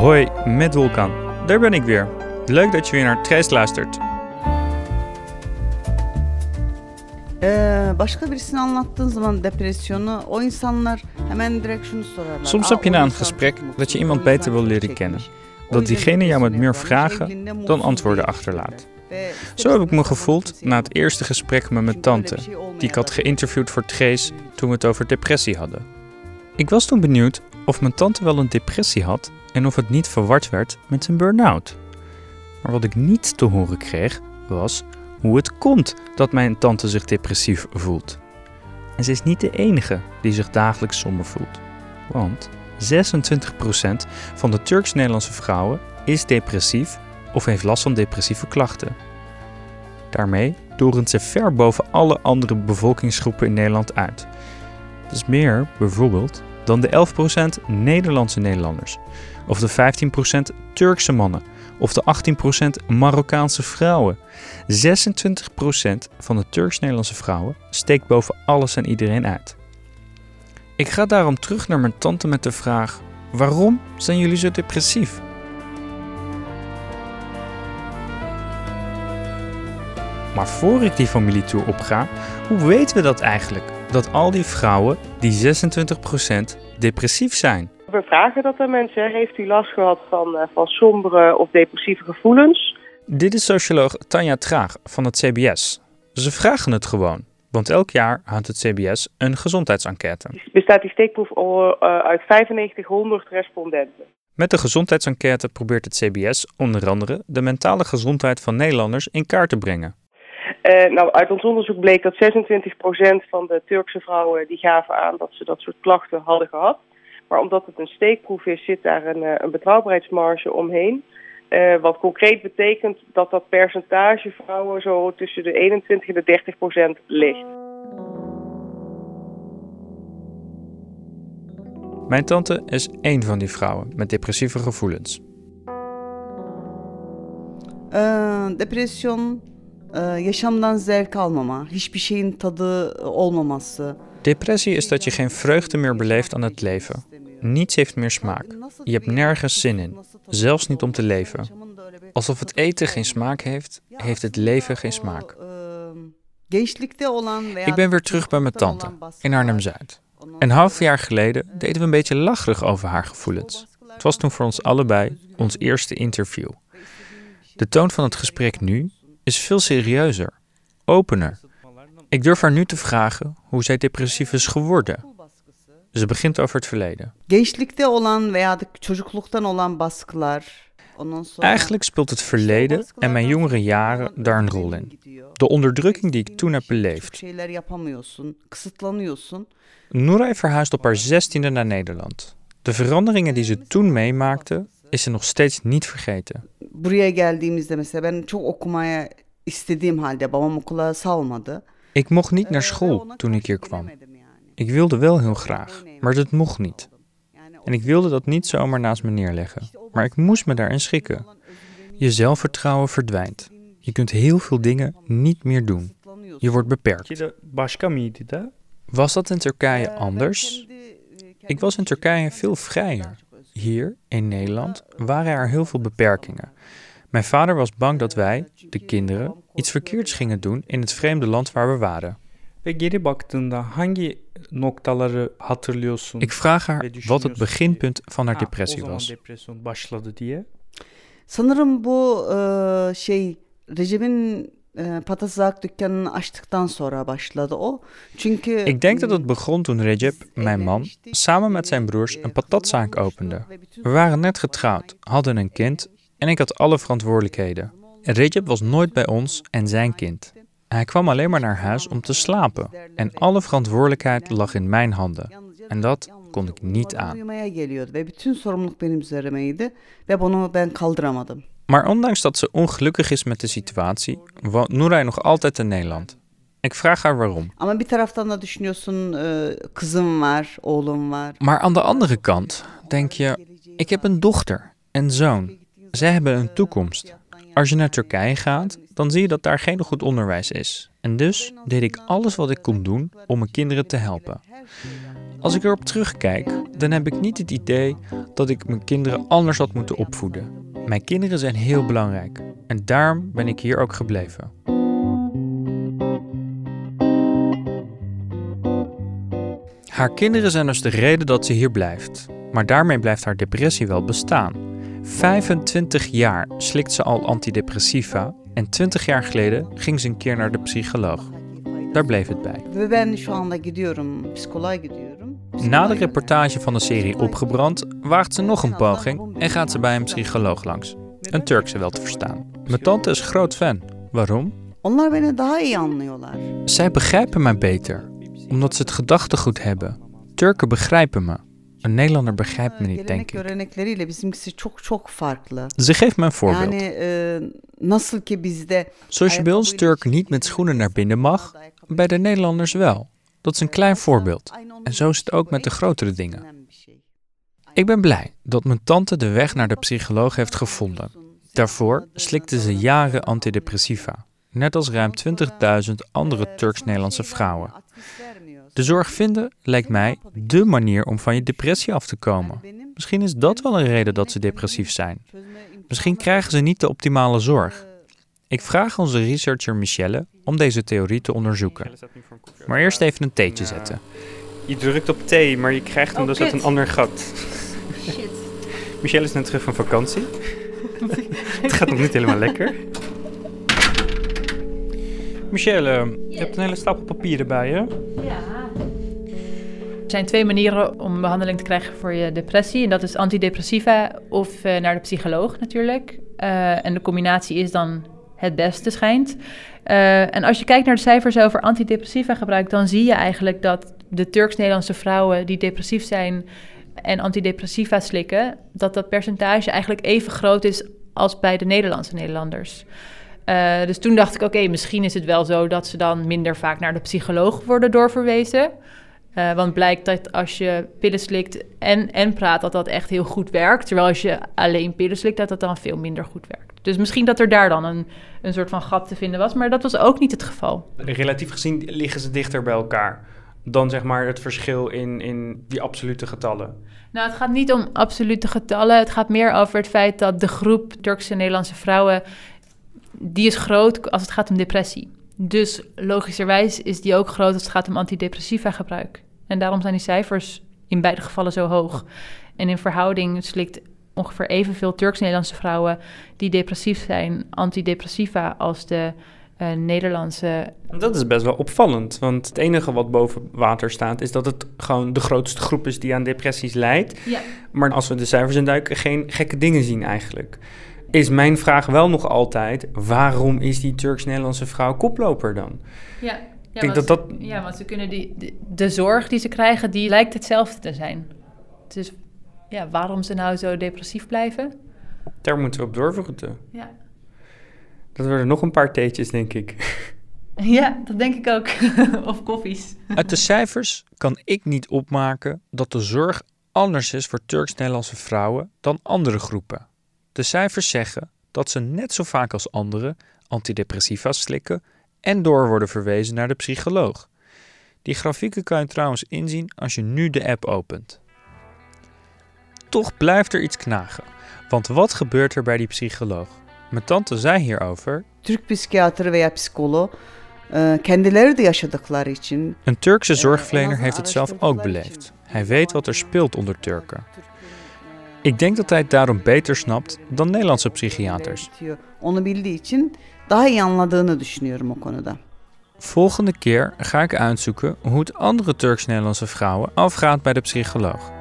Hoi, met Wolkan. Daar ben ik weer. Leuk dat je weer naar Trace luistert. Ee, başka birisine anlattığın zaman depresyonu o insanlar hemen direkt şunu sorarlar. Soms "Aa, heb je na een gesprek dat je iemand beter wil leren çekmiş." kennen. Dat diegene jou met meer vragen dan antwoorden achterlaat. Zo heb ik me gevoeld na het eerste gesprek met mijn tante, die ik had geïnterviewd voor Trace toen we het over depressie hadden. Ik was toen benieuwd of mijn tante wel een depressie had en of het niet verward werd met een burn-out. Maar wat ik niet te horen kreeg was hoe het komt dat mijn tante zich depressief voelt. En ze is niet de enige die zich dagelijks somber voelt. Want 26% van de Turks-Nederlandse vrouwen is depressief of heeft last van depressieve klachten. Daarmee torent ze ver boven alle andere bevolkingsgroepen in Nederland uit. Dat is meer, bijvoorbeeld, dan de 11% Nederlandse Nederlanders, of de 15% Turkse mannen, of de 18% Marokkaanse vrouwen. 26% van de Turks-Nederlandse vrouwen steekt boven alles en iedereen uit. Ik ga daarom terug naar mijn tante met de vraag: waarom zijn jullie zo depressief? Maar voor ik die familietour opga, hoe weten we dat eigenlijk? Dat al die vrouwen, die 26%, depressief zijn? We vragen dat aan mensen. Heeft u last gehad van, eh, van sombere of depressieve gevoelens? Dit is socioloog Tanja Traag van het CBS. Ze vragen het gewoon, want elk jaar houdt het CBS een gezondheidsenquête. Bestaat die steekproef eh, uit 9500 respondenten. Met de gezondheidsenquête probeert het CBS onder andere de mentale gezondheid van Nederlanders in kaart te brengen. Eh, nou, uit ons onderzoek bleek dat 26% van de Turkse vrouwen die gaven aan dat ze dat soort klachten hadden gehad. Maar omdat het een steekproef is, zit daar een, eh, een betrouwbaarheidsmarge omheen. Eh, wat concreet betekent dat dat percentage vrouwen zo tussen de 21 en de 30 procent ligt. Mijn tante is één van die vrouwen met depressieve gevoelens. Ee, depresyon, e, yaşamdan zevk almama, hiçbir şeyin tadı olmaması. Depressie is dat je geen vreugde meer beleeft aan het leven. Niets heeft meer smaak. Je hebt nergens zin in, zelfs niet om te leven. Alsof het eten geen smaak heeft, heeft het leven geen smaak. Ik ben weer terug bij mijn tante in Arnhem-Zuid. Een half jaar geleden deden we een beetje lacherig over haar gevoelens. Het was toen voor ons allebei ons eerste interview. De toon van het gesprek nu is veel serieuzer, opener. Ik durf haar nu te vragen hoe zij depressief is geworden. Ze begint over het verleden. Eigenlijk speelt het verleden en mijn jongere jaren daar een rol in. De onderdrukking die ik toen heb beleefd. Nuray verhuisde op haar zestiende naar Nederland. De veranderingen die ze toen meemaakte, is ze nog steeds niet vergeten. Buraya geldiğimizde mesela ben çok okumaya istediğim halde babam okula salmadı. Ik mocht niet naar school toen ik hier kwam. Ik wilde wel heel graag, maar dat mocht niet. En ik wilde dat niet zomaar naast me neerleggen. Maar ik moest me daarin schikken. Je zelfvertrouwen verdwijnt. Je kunt heel veel dingen niet meer doen. Je wordt beperkt. Was dat in Turkije anders? Ik was in Turkije veel vrijer. Hier, in Nederland, waren er heel veel beperkingen. Mijn vader was bang dat wij, de kinderen, iets verkeerds gingen doen in het vreemde land waar we waren. Ve geri baktığında hangi noktaları hatırlıyorsun? Ik vraag haar wat het beginpunt van haar "Ha, depressie was. Sanırım bu şey Recep'in e, dükkanını açtıktan sonra başladı o. Çünkü Ik denk dat het begon toen Recep, mijn man, samen met zijn broers een patatzaak opende. We waren net getrouwd, hadden een kind en ik had alle verantwoordelijkheden. En Recep was nooit bij ons en zijn kind. Hij kwam alleen maar naar huis om te slapen en alle verantwoordelijkheid lag in mijn handen. En dat kon ik niet aan. Maar ondanks dat ze ongelukkig is met de situatie, woont Nuray nog altijd in Nederland. Ik vraag haar waarom. E. Maar aan de andere kant denk je, ik heb een dochter en zoon. Zij hebben een toekomst. Als je naar Turkije gaat, dan zie je dat daar geen goed onderwijs is. En dus deed ik alles wat ik kon doen om mijn kinderen te helpen. Als ik erop terugkijk, dan heb ik niet het idee dat ik mijn kinderen anders had moeten opvoeden. Mijn kinderen zijn heel belangrijk en daarom ben ik hier ook gebleven. Haar kinderen zijn dus de reden dat ze hier blijft. Maar daarmee blijft haar depressie wel bestaan. 25 jaar slikt ze al antidepressiva en 20 jaar geleden ging ze een keer naar de psycholoog. Daar bleef het bij. Na de reportage van de serie Opgebrand waagt ze nog een poging en gaat ze bij een psycholoog langs. Een Turkse wel te verstaan. Mijn tante is groot fan. Waarom? Zij begrijpen mij beter, omdat ze het gedachtegoed hebben. Turken begrijpen me. Een Nederlander begrijpt me niet, denk ik. görenekleriyle bizimkisi çok çok farklı. Ze geeft me een voorbeeld. Yani e, nasıl ki bizde Zoals je bij ons Turk niet met schoenen naar binnen mag, bij de Nederlanders wel. Dat is een klein voorbeeld. En zo is het ook met de grotere dingen. Ik ben blij dat mijn tante de weg naar de psycholoog heeft gevonden. Daarvoor slikte ze jaren antidepressiva, net als ruim 20.000 andere Turks-Nederlandse vrouwen. De zorg vinden lijkt mij dé manier om van je depressie af te komen. Misschien is dat wel een reden dat ze depressief zijn. Misschien krijgen ze niet de optimale zorg. Ik vraag onze researcher Michelle om deze theorie te onderzoeken. Maar eerst even een theetje zetten. Je drukt op thee, maar je krijgt hem Oh, dus uit een ander gat. Shit. Michelle is net terug van vakantie. het gaat nog niet helemaal lekker. Michelle, je hebt een hele stapel papieren bij je. Er zijn twee manieren om behandeling te krijgen voor je depressie. En dat is antidepressiva of eh, naar de psycholoog natuurlijk. Eh, en de combinatie is dan het beste schijnt. Eh, en als je kijkt naar de cijfers over antidepressiva gebruik... dan zie je eigenlijk dat de Turks-Nederlandse vrouwen die depressief zijn... en antidepressiva slikken... dat dat percentage eigenlijk even groot is als bij de Nederlandse Nederlanders. Dus toen dacht ik, oké, misschien is het wel zo dat ze dan minder vaak naar de psycholoog worden doorverwezen. Eh, want blijkt dat als je pillen slikt en, en praat, dat dat echt heel goed werkt. Terwijl als je alleen pillen slikt, dat dat dan veel minder goed werkt. Dus misschien dat er daar dan een, een soort van gat te vinden was. Maar dat was ook niet het geval. Relatief gezien liggen ze dichter bij elkaar dan zeg maar het verschil in, in die absolute getallen. Nou, het gaat niet om absolute getallen. Het gaat meer over het feit dat de groep Turkse en Nederlandse vrouwen... die is groot als het gaat om depressie. Dus logischerwijs is die ook groot als het gaat om antidepressiva gebruik. En daarom zijn die cijfers in beide gevallen zo hoog. En in verhouding slikt ongeveer evenveel Turks-Nederlandse vrouwen... die depressief zijn, antidepressiva als de eh, Nederlandse Dat is best wel opvallend, want het enige wat boven water staat is dat het gewoon de grootste groep is die aan depressies lijdt. Ja. Maar als we de cijfers induiken, geen gekke dingen zien eigenlijk. Is mijn vraag wel nog altijd, waarom is die Turks-Nederlandse vrouw koploper dan? Ja, ja, denk want dat dat- Ja, want ze kunnen die, de, de zorg die ze krijgen, die lijkt hetzelfde te zijn. Dus ja, waarom ze nou zo depressief blijven? Daar moeten we op doorvroeten. Ja. Dat worden nog een paar theetjes, denk ik. ja, dat denk ik ook. of koffies. Uit de cijfers kan ik niet opmaken dat de zorg anders is voor Turks-Nederlandse vrouwen dan andere groepen. De cijfers zeggen dat ze net zo vaak als anderen antidepressiva slikken en door worden verwezen naar de psycholoog. Die grafieken kan je trouwens inzien als je nu de app opent. Toch blijft er iets knagen, want wat gebeurt er bij die psycholoog? Mijn tante zei hierover Türk psikiyatri veya psikolog e, kendileri de yaşadıkları için Een Turkse zorgverlener heeft het zelf ook beleefd. Hij weet wat er speelt onder Turken. Ik denk dat hij het daarom beter snapt dan Nederlandse psychiaters. Volgende keer ga ik uitzoeken hoe het andere Turks-Nederlandse vrouwen afgaat bij de psycholoog.